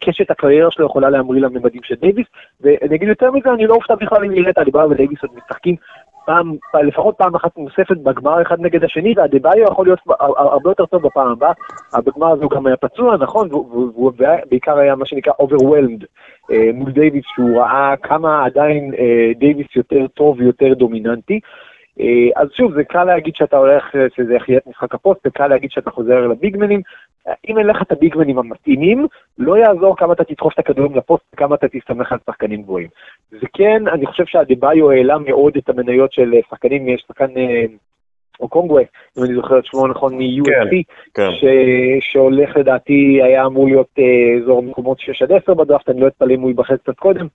קשת הקריירה שלו יכולה להמריא לממדים של דייוויס, ואני אגיד יותר מזה, אני לא אופתע בכלל אם נראה את אדה-ביו ודייוויס עוד משחקים פעם, לפחות פעם אחת נוספת בגמר אחד נגד השני, ואדה-ביו יכול להיות הרבה יותר טוב בפעם הבאה. בגמר הזה הוא גם היה פצוע, נכון, והוא בעיקר היה מה שנקרא overwhelmed אה, מול דייוויס, שהוא ראה כמה עדיין אה, דייוויס יותר טוב ויותר דומיננטי. אה, אז שוב, זה קל להגיד שאתה הולך, שזה יחיה את משחק הפוסט, זה קל להגיד שאתה חוזר לביגמנים. אם אין לך את הביגמנים המתאימים, לא יעזור כמה אתה תדחוף את הכדורים לפוסט וכמה אתה תסתמך על שחקנים גבוהים. זה כן, אני חושב שאדבאיו העלה מאוד את המניות של שחקנים, יש שחקן... אה, אוקונגוו, אם אני זוכר את שמו נכון, מ-USC, כן, כן. שהולך לדעתי, היה אמור להיות אה, אזור מקומות 6 עד 10 בדראפט, אני לא אתפלא אם הוא ייבחר קצת קודם,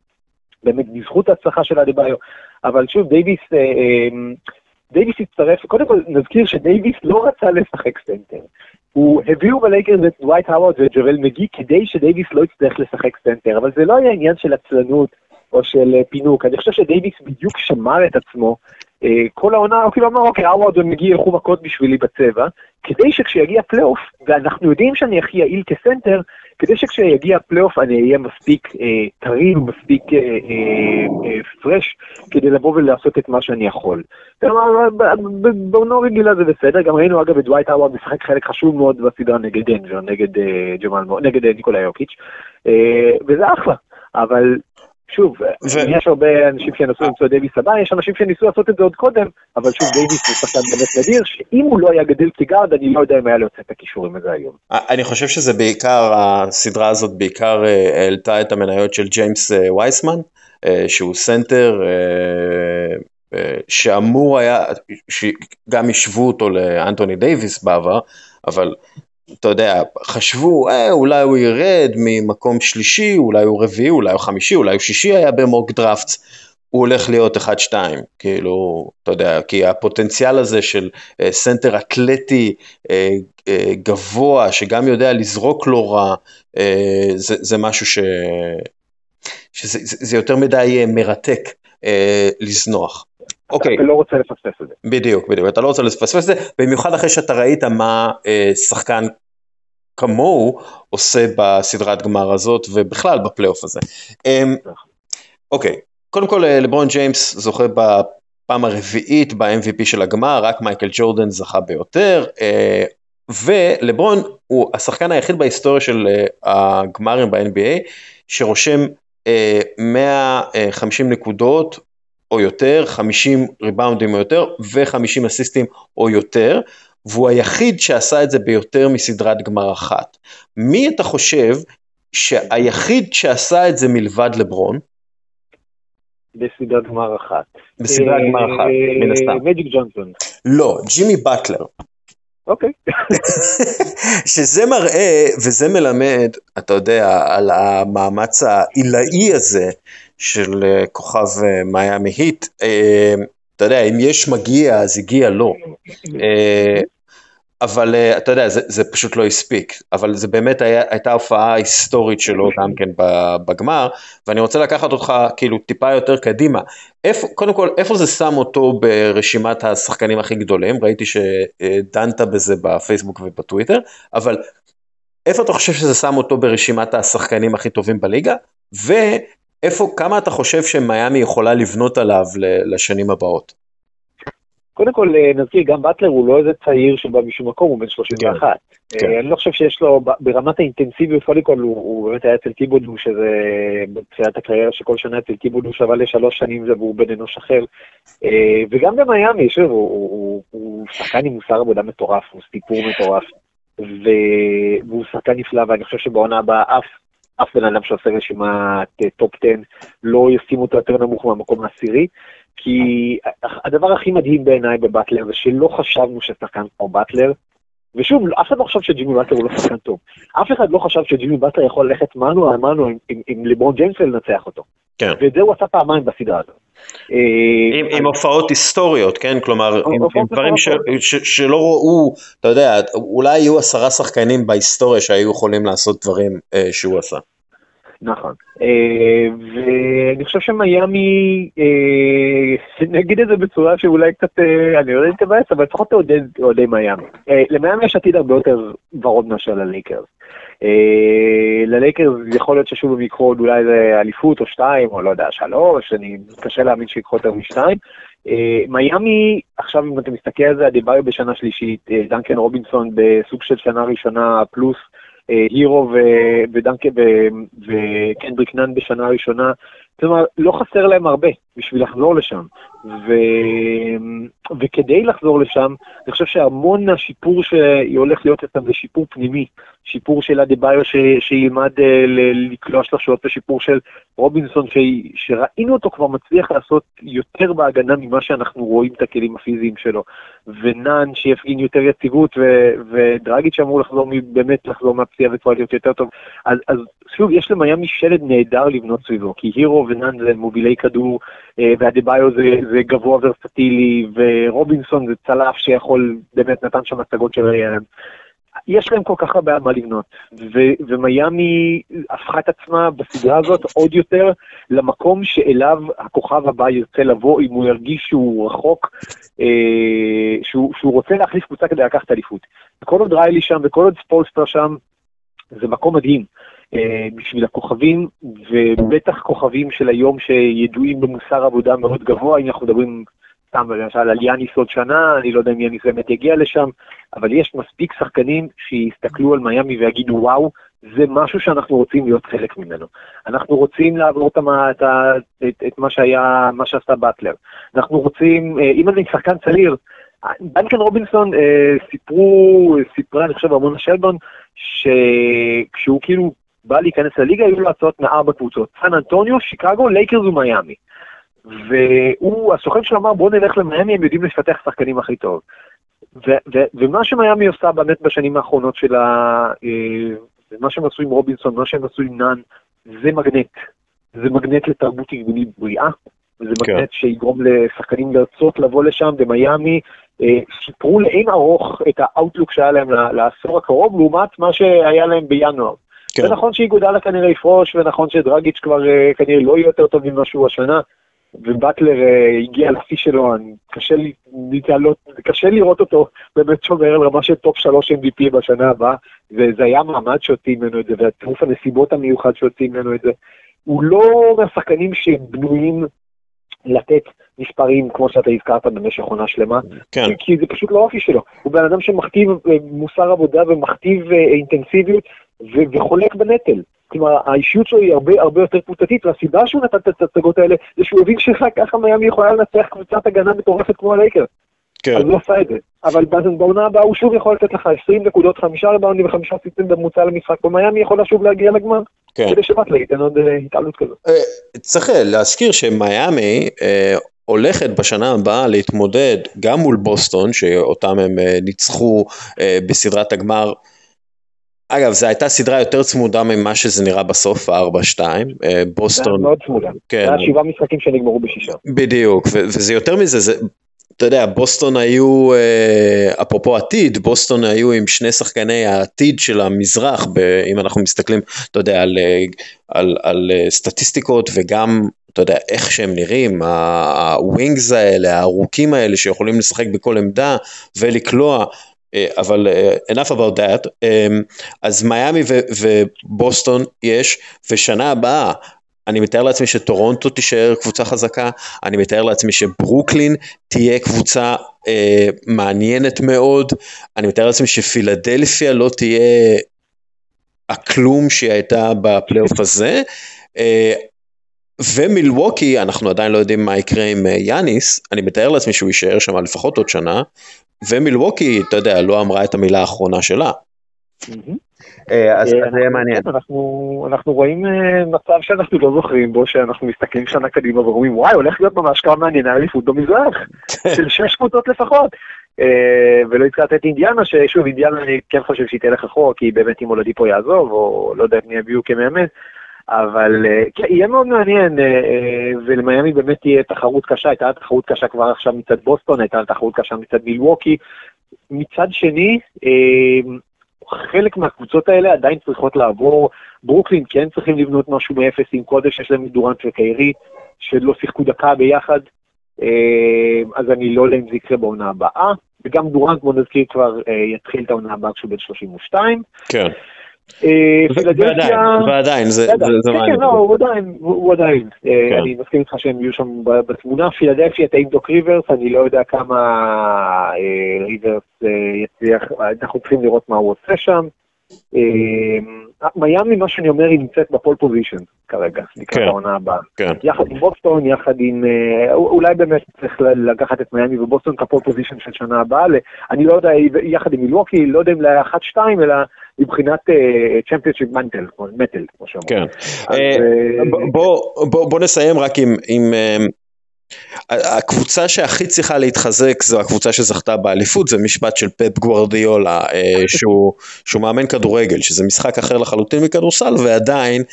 באמת בזכות ההצלחה של אדבאיו. אבל שוב, דייוויס, אה, אה, דייוויס הצטרף, קודם כל נזכיר שדייוויס לא רצה לשחק סנטר. הוא הביאו בלייקרס את דווייט האוורד ואת ג'אוויל מגי כדי שדייוויס לא יצטרך לשחק סנטר, אבל זה לא היה עניין של עצלנות או של אה, פינוק, אני חושב שדייוויס בדיוק שמר את עצמו כל העונה, הוא כאילו אמר, אוקיי, האוורד ומגי ילכו מכות בשבילי בצבע, כדי שכשיגיע פלייאוף, ואנחנו יודעים שאני הכי יעיל כסנטר, כדי שכשיגיע פלייאוף אני אהיה מספיק אה, טרי ומספיק אה, אה, אה, fresh כדי לבוא ולעשות את מה שאני יכול. בעונה רגילה זה בסדר, גם ראינו אגב את דווייט האווארד משחק חלק חשוב מאוד בסדרה נגד דנבר, נגד אה, נגד אה, ניקולאי יוקיץ', אה, וזה אחלה, אבל שוב, ו... יש הרבה אנשים שינסו למצוא את דייוויס הבא, יש אנשים שניסו לעשות את זה עוד קודם, אבל שוב, דייוויס הוא שחקן באמת נדיר, שאם הוא לא היה גדל כגארד, אני לא יודע אם היה לו את הכישורים הזה היום.
אני חושב שזה בעיקר, הסדרה הזאת בעיקר אה, העלתה את המניות של ג'יימס אה, וייסמן, אה, שהוא סנטר, שאמור היה, שגם השוו אותו לאנטוני דייוויס בעבר, אבל אתה יודע, חשבו, אה, אולי הוא ירד ממקום שלישי, אולי הוא רביעי, אולי הוא חמישי, אולי הוא שישי היה ב mock drafts, הוא הולך להיות 1-2, כאילו, אתה יודע, כי הפוטנציאל הזה של אה, סנטר אתלטי אה, אה, גבוה, שגם יודע לזרוק לא רע, אה, זה, זה משהו ש... שזה זה, זה יותר מדי אה, מרתק אה, לזנוח.
אוקיי. אתה לא רוצה לפספס את זה.
בדיוק, בדיוק, אתה לא רוצה לפספס את זה, במיוחד אחרי שאתה ראית מה אה, שחקן כמוהו עושה בסדרת גמר הזאת ובכלל בפלייאוף הזה. אה, אוקיי, קודם כל אה, לברון ג'יימס זוכה בפעם הרביעית ב-MVP של הגמר, רק מייקל ג'ורדן זכה ביותר, אה, ולברון הוא השחקן היחיד בהיסטוריה של אה, הגמרים ב-NBA שרושם 150 נקודות או יותר, 50 ריבאונדים או יותר ו-50 אסיסטים או יותר, והוא היחיד שעשה את זה ביותר מסדרת גמר אחת. מי אתה חושב שהיחיד שעשה את זה מלבד לברון?
בסדרת גמר אחת.
בסדרת גמר אחת, מן הסתם.
מג'יק ג'ונסון.
לא, ג'ימי באטלר.
אוקיי.
שזה מראה וזה מלמד, אתה יודע, על המאמץ העילאי הזה של אה, כוכב אה, מיאמי היט. אה, אתה יודע, אם יש מגיע, אז הגיע לו. אבל אתה יודע, זה, זה פשוט לא הספיק, אבל זה באמת היה, הייתה הופעה היסטורית שלו גם כן בגמר, ואני רוצה לקחת אותך כאילו טיפה יותר קדימה. איפה, קודם כל, איפה זה שם אותו ברשימת השחקנים הכי גדולים? ראיתי שדנת בזה בפייסבוק ובטוויטר, אבל איפה אתה חושב שזה שם אותו ברשימת השחקנים הכי טובים בליגה? ואיפה, כמה אתה חושב שמיאמי יכולה לבנות עליו לשנים הבאות?
קודם כל אה, נזכיר, גם באטלר הוא לא איזה צעיר שבא משום מקום, הוא בן 31. כן. אה, כן. אני לא חושב שיש לו, ברמת האינטנסיביות, קודם כל הוא, הוא באמת היה אצל טיבודו, שזה בתחילת הקריירה שכל שנה אצל טיבודו שווה לשלוש שנים זה והוא בן אנוש אחר. אה, וגם במיאמי, שוב, הוא, הוא, הוא שחקן עם מוסר עבודה מטורף, הוא סיפור מטורף. והוא שחקן נפלא, ואני חושב שבעונה הבאה אף אף בן אדם שעושה רשימת טופ 10 לא ישים אותו יותר נמוך מהמקום העשירי. כי הדבר הכי מדהים בעיניי בבטלר זה שלא חשבנו ששחקן כמו באטלר, ושוב, אף אחד לא חשב שג'ימי באטלר הוא לא שחקן טוב. אף אחד לא חשב שג'ימי באטלר יכול ללכת mano a mano עם, עם, עם ליברון ג'יימס ולנצח אותו.
כן.
ואת זה הוא עשה פעמיים בסדרה הזאת.
עם, עם הופעות היסטוריות, כן? כלומר, עם, עם דברים ש, ש, שלא ראו, אתה יודע, אולי יהיו עשרה שחקנים בהיסטוריה שהיו יכולים לעשות דברים אה, שהוא עשה.
נכון. אה, ואני חושב שמיאמי, אה, נגיד את זה בצורה שאולי קצת, אה, אני לא יודע אם תבאס, אבל לפחות תעודד אוהדי מיאמי. למיאמי יש עתיד הרבה יותר ורוד מאשר ללייקרס. ללייקרס יכול להיות ששוב הם יקחו עוד אולי אליפות או שתיים, או לא יודע, שלוש, אני קשה להאמין שיקחו יותר משתיים. מיאמי, עכשיו אם אתה מסתכל על זה, הדיבר בשנה שלישית, דנקן רובינסון בסוג של שנה ראשונה פלוס. הירו ודנקה וקנדריק נאן בשנה הראשונה. אומרת, לא חסר להם הרבה בשביל לחזור לשם. ו... וכדי לחזור לשם, אני חושב שהמון מהשיפור שהולך להיות אצלם זה שיפור פנימי. שיפור של אדה ביו ש... שילמד אה, לקלוע שלושות, ושיפור של רובינסון ש... שראינו אותו כבר מצליח לעשות יותר בהגנה ממה שאנחנו רואים את הכלים הפיזיים שלו. ונאן שיפגין יותר יציבות, ו... ודרגיץ' שאמור לחזור, באמת לחזור מהפציעה וכבר להיות יותר טוב. אז, אז שוב, יש למיאמי שלד נהדר לבנות סביבו, כי הירו ונאן זה מובילי כדור, אה, ואדה ביו זה, זה גבוה ורסטילי, ורובינסון זה צלף שיכול, באמת נתן שם הצגות של ריאלם. יש להם כל כך הרבה על מה לבנות, ו- ומיאמי הפכה את עצמה בסדרה הזאת עוד יותר למקום שאליו הכוכב הבא ירצה לבוא אם הוא ירגיש שהוא רחוק, אה, שהוא, שהוא רוצה להחליף קבוצה כדי לקחת אליפות. כל עוד ריילי שם וכל עוד ספולסטר שם, זה מקום מדהים. אה, בשביל הכוכבים, ובטח כוכבים של היום שידועים במוסר עבודה מאוד גבוה, אם אנחנו מדברים סתם למשל על יאניס עוד שנה, אני לא יודע אם יאניס באמת יגיע לשם, אבל יש מספיק שחקנים שיסתכלו על מיאמי ויגידו וואו, זה משהו שאנחנו רוצים להיות חלק ממנו. אנחנו רוצים לעבור את, את, את, את מה שהיה, מה שעשה באטלר. אנחנו רוצים, אה, אם אני שחקן צעיר, דנקן רובינסון אה, סיפרו, סיפרה אני חושב רמונה שלבורן, שכשהוא כאילו בא להיכנס לליגה היו לו הצעות מארבע קבוצות, סן אנטוניו, שיקגו, לייקרס ומיאמי. והוא, הסוכן שלו אמר בוא נלך למיאמי, הם יודעים לפתח שחקנים הכי טוב. ומה שמיאמי עושה באמת בשנים האחרונות של ה... אה, מה שהם עשו עם רובינסון, מה שהם עשו עם נאן, זה מגנט. זה מגנט לתרבות ארגונית בריאה, וזה כן. מגנט שיגרום לשחקנים לרצות לבוא לשם, במיאמי אה, שיפרו לאין ארוך את האאוטלוק שהיה להם לעשור הקרוב, לעומת מה שהיה להם בינואר. כן. זה נכון שאיגודלה כנראה יפרוש, ונכון שדרגיץ' כבר אה, כנראה לא יהיה יותר טוב ממה שהוא השנה, ובטלר uh, הגיע לשיא שלו, אני, קשה לי להתעלות, קשה לראות אותו באמת שומר על רמה של טופ שלוש MVP בשנה הבאה, וזה היה מעמד שהוציא ממנו את זה, והטירוף הנסיבות המיוחד שהוציא ממנו את זה. הוא לא מהשחקנים שבנויים לתת מספרים כמו שאתה הזכרת במשך עונה שלמה, כן. כי זה פשוט לא אופי שלו. הוא בן אדם שמכתיב אה, מוסר עבודה ומכתיב אה, אינטנסיביות וחולק בנטל. כלומר, האישיות שלו היא הרבה הרבה יותר קבוצתית, והסיבה שהוא נתן את ההצגות האלה, זה שהוא הבין שרק ככה מיאמי יכולה לנצח קבוצת הגנה מטורפת כמו הלייקר. כן. אז הוא עשה את זה. אבל בעונה הבאה הוא שוב יכול לתת לך 20 נקודות, חמישה ריבאונדים וחמישה סיסים בממוצע למשחק, ומיאמי יכולה שוב להגיע לגמר. כן. כדי שרק ייתן עוד התעלות כזאת.
צריך להזכיר שמיאמי הולכת בשנה הבאה להתמודד גם מול בוסטון, שאותם הם ניצחו בסדרת הגמר אגב, זו הייתה סדרה יותר צמודה ממה שזה נראה בסוף, ה-4-2, אה, בוסטון.
מאוד צמודה. כן. זה היה שבעה משחקים שנגמרו בשישה.
בדיוק, וזה יותר מזה, זה, אתה יודע, בוסטון היו, אה, אפרופו עתיד, בוסטון היו עם שני שחקני העתיד של המזרח, אם אנחנו מסתכלים, אתה יודע, על, אה, על, על סטטיסטיקות וגם, אתה יודע, איך שהם נראים, הווינגס האלה, הארוכים האלה שיכולים לשחק בכל עמדה ולקלוע. אה, אבל uh, enough about that, um, אז מיאמי ובוסטון יש, ושנה הבאה אני מתאר לעצמי שטורונטו תישאר קבוצה חזקה, אני מתאר לעצמי שברוקלין תהיה קבוצה uh, מעניינת מאוד, אני מתאר לעצמי שפילדלפיה לא תהיה הכלום שהיא הייתה בפלייאוף הזה, uh, ומילווקי, אנחנו עדיין לא יודעים מה יקרה עם יאניס, אני מתאר לעצמי שהוא יישאר שם לפחות עוד שנה, ומילווקי, אתה יודע, לא אמרה את המילה האחרונה שלה.
אה, אז זה יהיה מעניין. אנחנו רואים אה, מצב שאנחנו לא זוכרים בו, שאנחנו מסתכלים שנה קדימה ואומרים, וואי, הולך להיות ממש כמה מענייני אליפות במזרח, של שש קבוצות לפחות. אה, ולא הזכרת את אינדיאנה, ששוב, אינדיאנה אני כן חושב שהיא תלך אחורה, כי באמת אם הולדי פה יעזוב, או לא יודע מי יביאו כמאמן. אבל אה, כן, יהיה מאוד מעניין, אה, אה, ולמיאמי באמת תהיה תחרות קשה, הייתה תחרות קשה כבר עכשיו מצד בוסטון, הייתה תחרות קשה מצד מילווקי. מצד שני, חלק מהקבוצות האלה עדיין צריכות לעבור, ברוקלין כן צריכים לבנות משהו מאפס עם קודש, יש להם דורנט וקיירי, שלא שיחקו דקה ביחד, אז אני לא יודע אם זה יקרה בעונה הבאה, וגם דורנט, בוא נזכיר, כבר יתחיל את העונה הבאה כשהוא בן 32.
כן. אה, ועדיין, זה
כן, מעניין. כן, לא, הוא עדיין, הוא עדיין. אה, כן. אני מסכים איתך שהם יהיו שם בתמונה. פילדלפיה טעים דוק ריברס, אני לא יודע כמה אה, ריברס יצליח, אנחנו צריכים לראות מה הוא עושה שם. מיאמי, מה שאני אומר, היא נמצאת ב pole position כרגע, לקראת כן. העונה הבאה. כן. יחד עם בוסטון, יחד עם... אולי באמת צריך לקחת את מיאמי ובוסטון כ pole position של שנה הבאה. אני לא יודע, יחד עם מילווקי, לא יודע אם ל-1-2, אלא מבחינת championship mental, mettle, כמו שאומרים. כן.
אה, אה, בוא נסיים רק עם... אה, הקבוצה שהכי צריכה להתחזק זו הקבוצה שזכתה באליפות, זה משפט של פפ גוורדיולה, שהוא, שהוא מאמן כדורגל, שזה משחק אחר לחלוטין מכדורסל, ועדיין,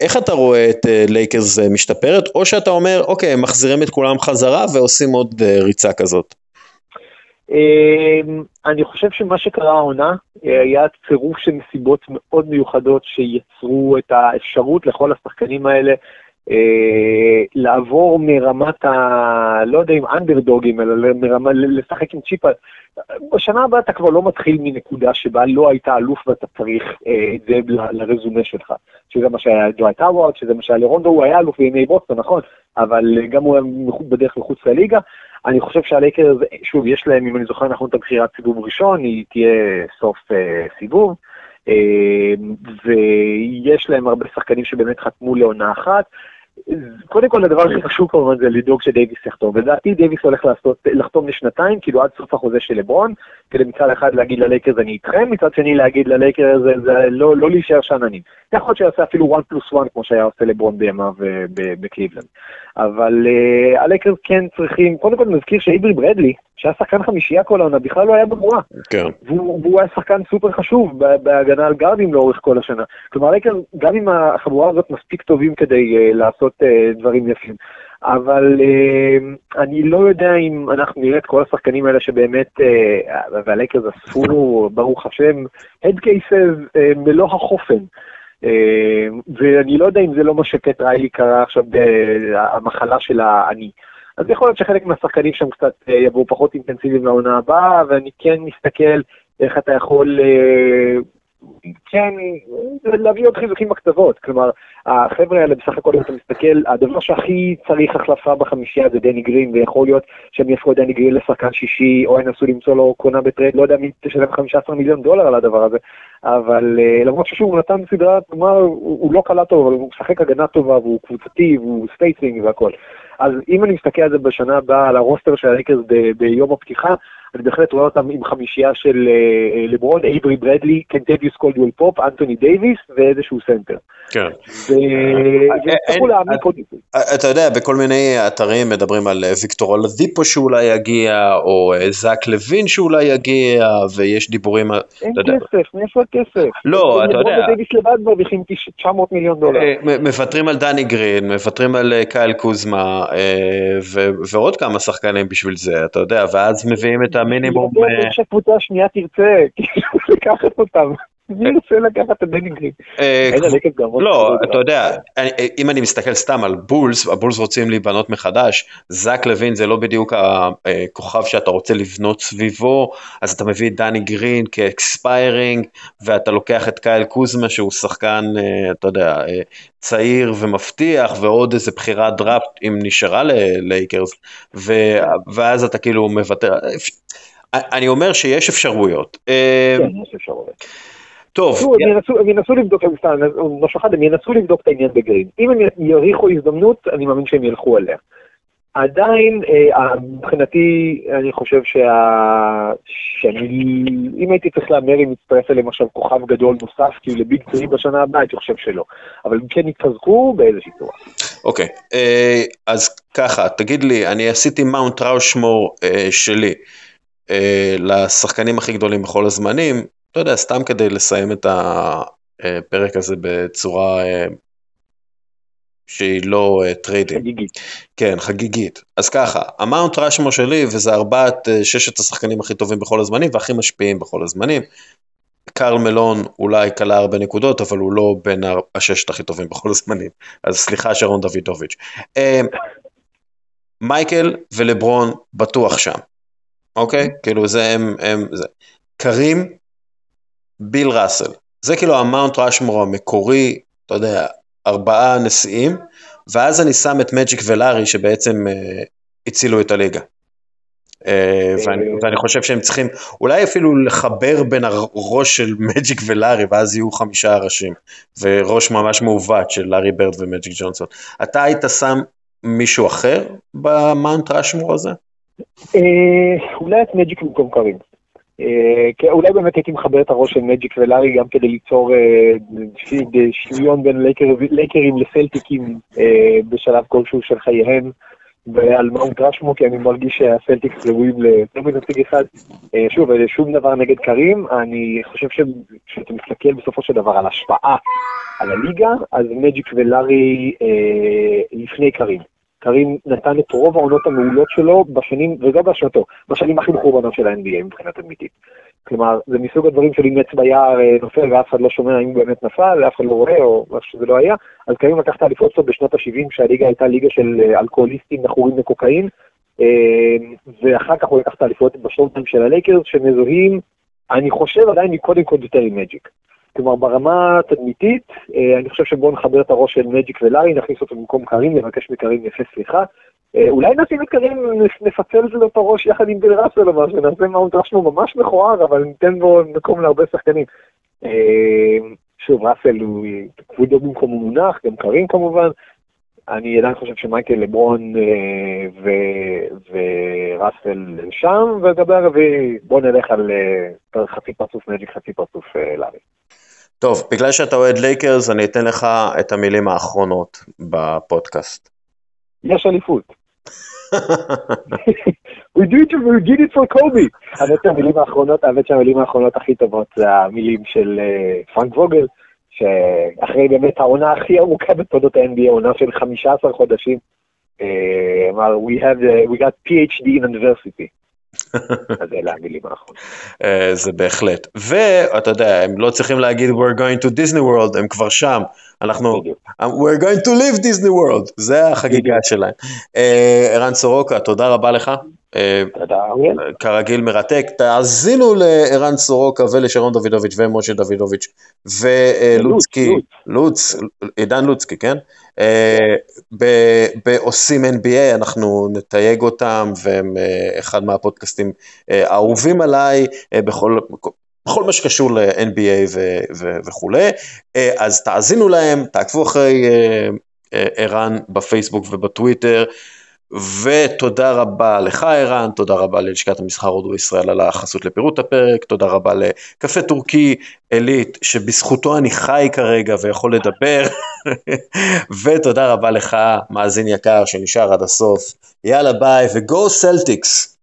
איך אתה רואה את לייקרס משתפרת, או שאתה אומר, אוקיי, מחזירים את כולם חזרה ועושים עוד ריצה כזאת?
אני חושב שמה שקרה העונה אה, היה צירוף של נסיבות מאוד מיוחדות שיצרו את האפשרות לכל השחקנים האלה אה, לעבור מרמת ה... לא יודע אם אנדרדוגים, אלא מרמה, לשחק עם צ'יפה. בשנה הבאה אתה כבר לא מתחיל מנקודה שבה לא היית אלוף ואתה צריך אה, את זה לרזומה שלך. שזה מה שהיה דווייט האווארד, שזה מה שהיה לרונדו, הוא היה אלוף בימי בוסטון, נכון, אבל גם הוא היה בדרך מחוץ לליגה. אני חושב שהלייקרס, שוב, יש להם, אם אני זוכר נכון, את הבחירת סיבוב ראשון, היא תהיה סוף אה, סיבוב. אה, ויש להם הרבה שחקנים שבאמת חתמו לעונה אחת, קודם כל הדבר הכי חשוב כמובן זה לדאוג שדייוויס יחתום, לדעתי דייוויס הולך לעשות, לחתום לשנתיים, כאילו עד סוף החוזה של לברון, כדי מצד אחד להגיד ללייקרס אני איתכם, מצד שני להגיד ללייקרס זה, זה לא, לא להישאר שאננים. יכול להיות שיעשה אפילו 1 פלוס 1 כמו שהיה עושה לברון בימיו אה, בקליבלנד. אבל אה, הלייקרס כן צריכים, קודם כל נזכיר שאייברי ברדלי, שהיה שחקן חמישייה כל העונה, בכלל לא היה בבועה. כן. והוא, והוא היה שחקן סופר חשוב בהגנה על גארדים לאורך כל השנה. כלומר, גם אם החבורה הזאת מספיק טובים כדי uh, לעשות uh, דברים יפים. אבל uh, אני לא יודע אם אנחנו נראה את כל השחקנים האלה שבאמת, uh, והלייקרס אספו, ברוך השם, הד קייסס uh, מלוא החופן. אה, ואני לא יודע אם זה לא מה שקט ריילי קרה עכשיו במחלה של האני. אז יכול להיות שחלק מהשחקנים שם קצת אה, יבואו פחות אינטנסיביים לעונה הבאה, ואני כן מסתכל איך אתה יכול אה, כן, להביא עוד חיזוקים בקצוות. כלומר, החבר'ה האלה בסך הכל, אם אתה מסתכל, הדבר שהכי צריך החלפה בחמישייה זה דני גרין, ויכול להיות שהם יפכו את דני גרין לשחקן שישי, או ינסו למצוא לו קונה בטרייד, לא יודע מי תשלם 15 מיליון דולר על הדבר הזה, אבל אה, למרות ששוב, הוא נתן סדרה, כלומר, הוא לא קלע טוב, אבל הוא משחק הגנה טובה, והוא קבוצתי, והוא spacing והכל. אז אם אני מסתכל על זה בשנה הבאה, על הרוסטר של הלייקרס ביום הפתיחה, אני בהחלט רואה אותם עם חמישייה של לברון, אייברי ברדלי, קנטביוס קולדוול פופ, אנטוני דייוויס ואיזשהו סנטר.
כן. ויצטרכו להעמיק עוד אתה יודע, בכל מיני אתרים מדברים על ויקטור אולדיפו שאולי יגיע, או זאק לוין שאולי יגיע, ויש דיבורים...
אין כסף, מאיפה הכסף?
לא, אתה יודע... לברון
ודייוויס לבד מרוויחים 900 מיליון דולר.
מוותרים על דני גרין, מוותרים על קייל קוזמה, ועוד כמה שחקנים בשביל זה, אתה יודע, ואז מביאים את המינימום...
אני חושב שהקבוצה השנייה תרצה, כאילו, לקחת אותם. מי רוצה לקחת את דני גרין?
אה, לא, אתה יודע, אם אני מסתכל סתם על בולס, הבולס רוצים להיבנות מחדש, זאק לוין זה לא בדיוק הכוכב שאתה רוצה לבנות סביבו, אז אתה מביא את דני גרין כ expiring, ואתה לוקח את קייל קוזמה שהוא שחקן, אה, אתה יודע, אה, צעיר ומבטיח, ועוד איזה בחירת דראפט אם נשארה ללייקרס, ואז אתה כאילו מוותר. אני אומר שיש אפשרויות.
כן, יש אפשרויות. טוב. הם ינסו לבדוק, משהו אחד, הם ינסו לבדוק את העניין בגרין. אם הם יריחו הזדמנות, אני מאמין שהם ילכו עליה. עדיין, אה, מבחינתי, אני חושב שה... שאני, אם הייתי צריך להמר אם יצטרף אליהם עכשיו כוכב גדול נוסף, כאילו ל Big Three בשנה הבאה, הייתי חושב שלא. אבל אם כן יתחזקו, באיזושהי צורה.
אוקיי, אה, אז ככה, תגיד לי, אני עשיתי מאונט ראשמור אה, שלי. לשחקנים הכי גדולים בכל הזמנים, אתה יודע, סתם כדי לסיים את הפרק הזה בצורה אה, שהיא לא trading.
אה, חגיגית.
כן, חגיגית. אז ככה, המאונט ראשמור שלי, וזה ארבעת, אה, ששת השחקנים הכי טובים בכל הזמנים והכי משפיעים בכל הזמנים. קרל מלון אולי קלה הרבה נקודות, אבל הוא לא בין הששת הכי טובים בכל הזמנים. אז סליחה, שרון דוידוביץ'. מייקל ולברון בטוח שם, אוקיי? כאילו זה הם, הם, זה. קרים ביל ראסל. זה כאילו המאונט ראשמור המקורי, אתה יודע, ארבעה נשיאים, ואז אני שם את מג'יק ולארי שבעצם אה, הצילו את הליגה. אה, ואני, ואני חושב שהם צריכים אולי אפילו לחבר בין הראש של מג'יק ולארי ואז יהיו חמישה ראשים וראש ממש מעוות של לארי ברד ומג'יק ג'ונסון. אתה היית שם מישהו אחר במאונט ראשמור הזה?
אה, אולי את מג'יק במקום קרים. אה, אולי באמת הייתי מחבר את הראש של מג'יק ולארי גם כדי ליצור אה, שוויון בין לייקרים לסלטיקים אה, בשלב כלשהו של חייהם. ועל מאונט רשמו, כי אני מרגיש שהסלטיקס ראויים ליותר מנציג אחד. שוב, שום דבר נגד קרים, אני חושב שכשאתה מסתכל בסופו של דבר על השפעה על הליגה, אז מג'יק ולארי לפני קרים. קרים נתן את רוב העונות המעולות שלו בשנים, וזה בשנתו, בשנים הכי מחורבנות של ה-NBA מבחינת אמיתית. כלומר, זה מסוג הדברים של אם עץ ביער אה, נופל ואף אחד לא שומע אם הוא באמת נפל, ואף אחד לא רואה, או מה שזה לא היה, אז קרים לקח את האליפות שלו בשנות ה-70, כשהליגה הייתה ליגה של אה, אלכוהוליסטים מכורים לקוקאין, אה, ואחר כך הוא לקח את האליפות ב Showtime של הלייקרס, שמזוהים, אני חושב עדיין קודם כל יותר עם מג'יק. כלומר, ברמה התדמיתית, אה, אני חושב שבואו נחבר את הראש של מג'יק ולארי, נכניס אותו במקום קרים, נבקש מקרים יפה סליחה. אה, אולי נשים את קרים, נפצל לו את הראש יחד עם ביל ראסל או משהו, נעשה מאונט ראשמור ממש מכוער, אבל ניתן בו מקום להרבה שחקנים. אה, שוב, ראסל הוא כבודו במקום מונח, גם קרים כמובן. אני עדיין חושב שמייקל לברון וראסל שם, ולגבי הרביעי, בואו נלך על חצי פרצוף מג'יק, חצי פרצוף לארי.
טוב, בגלל שאתה אוהד לייקרס, אני אתן לך את המילים האחרונות בפודקאסט.
יש אליפות. We did it, we did it for Kobe. האמת שהמילים האחרונות, האמת שהמילים האחרונות הכי טובות זה המילים של uh, פרנק ווגל, שאחרי באמת העונה הכי ארוכה בתולדות ה-NBA, עונה של 15 חודשים, אה, אמר, we, have, uh, we got PhD in university. אז אלה המילים האחרונות.
אה, זה בהחלט. ואתה יודע, הם לא צריכים להגיד we're going to Disney World, הם כבר שם. אנחנו, we're going to live Disney World, זה החגיגה שלהם. אה, ערן סורוקה, תודה רבה לך. כרגיל מרתק. תאזינו לערן סורוקה ולשרון דוידוביץ' ומשה דוידוביץ' ולוצקי, לוץ, עידן לוצקי, כן? אה, בעושים NBA, אנחנו נתייג אותם, והם אה, אחד מהפודקאסטים אה, האהובים עליי בכל, בכל מה שקשור ל-NBA ו- ו- וכולי, אז תאזינו להם, תעקבו אחרי ערן בפייסבוק ובטוויטר, ותודה רבה לך ערן, תודה רבה ללשכת המסחר הודו ישראל על החסות לפירוט הפרק, תודה רבה לקפה טורקי עילית שבזכותו אני חי כרגע ויכול לדבר, ותודה רבה לך מאזין יקר שנשאר עד הסוף, יאללה ביי ו go Celtics.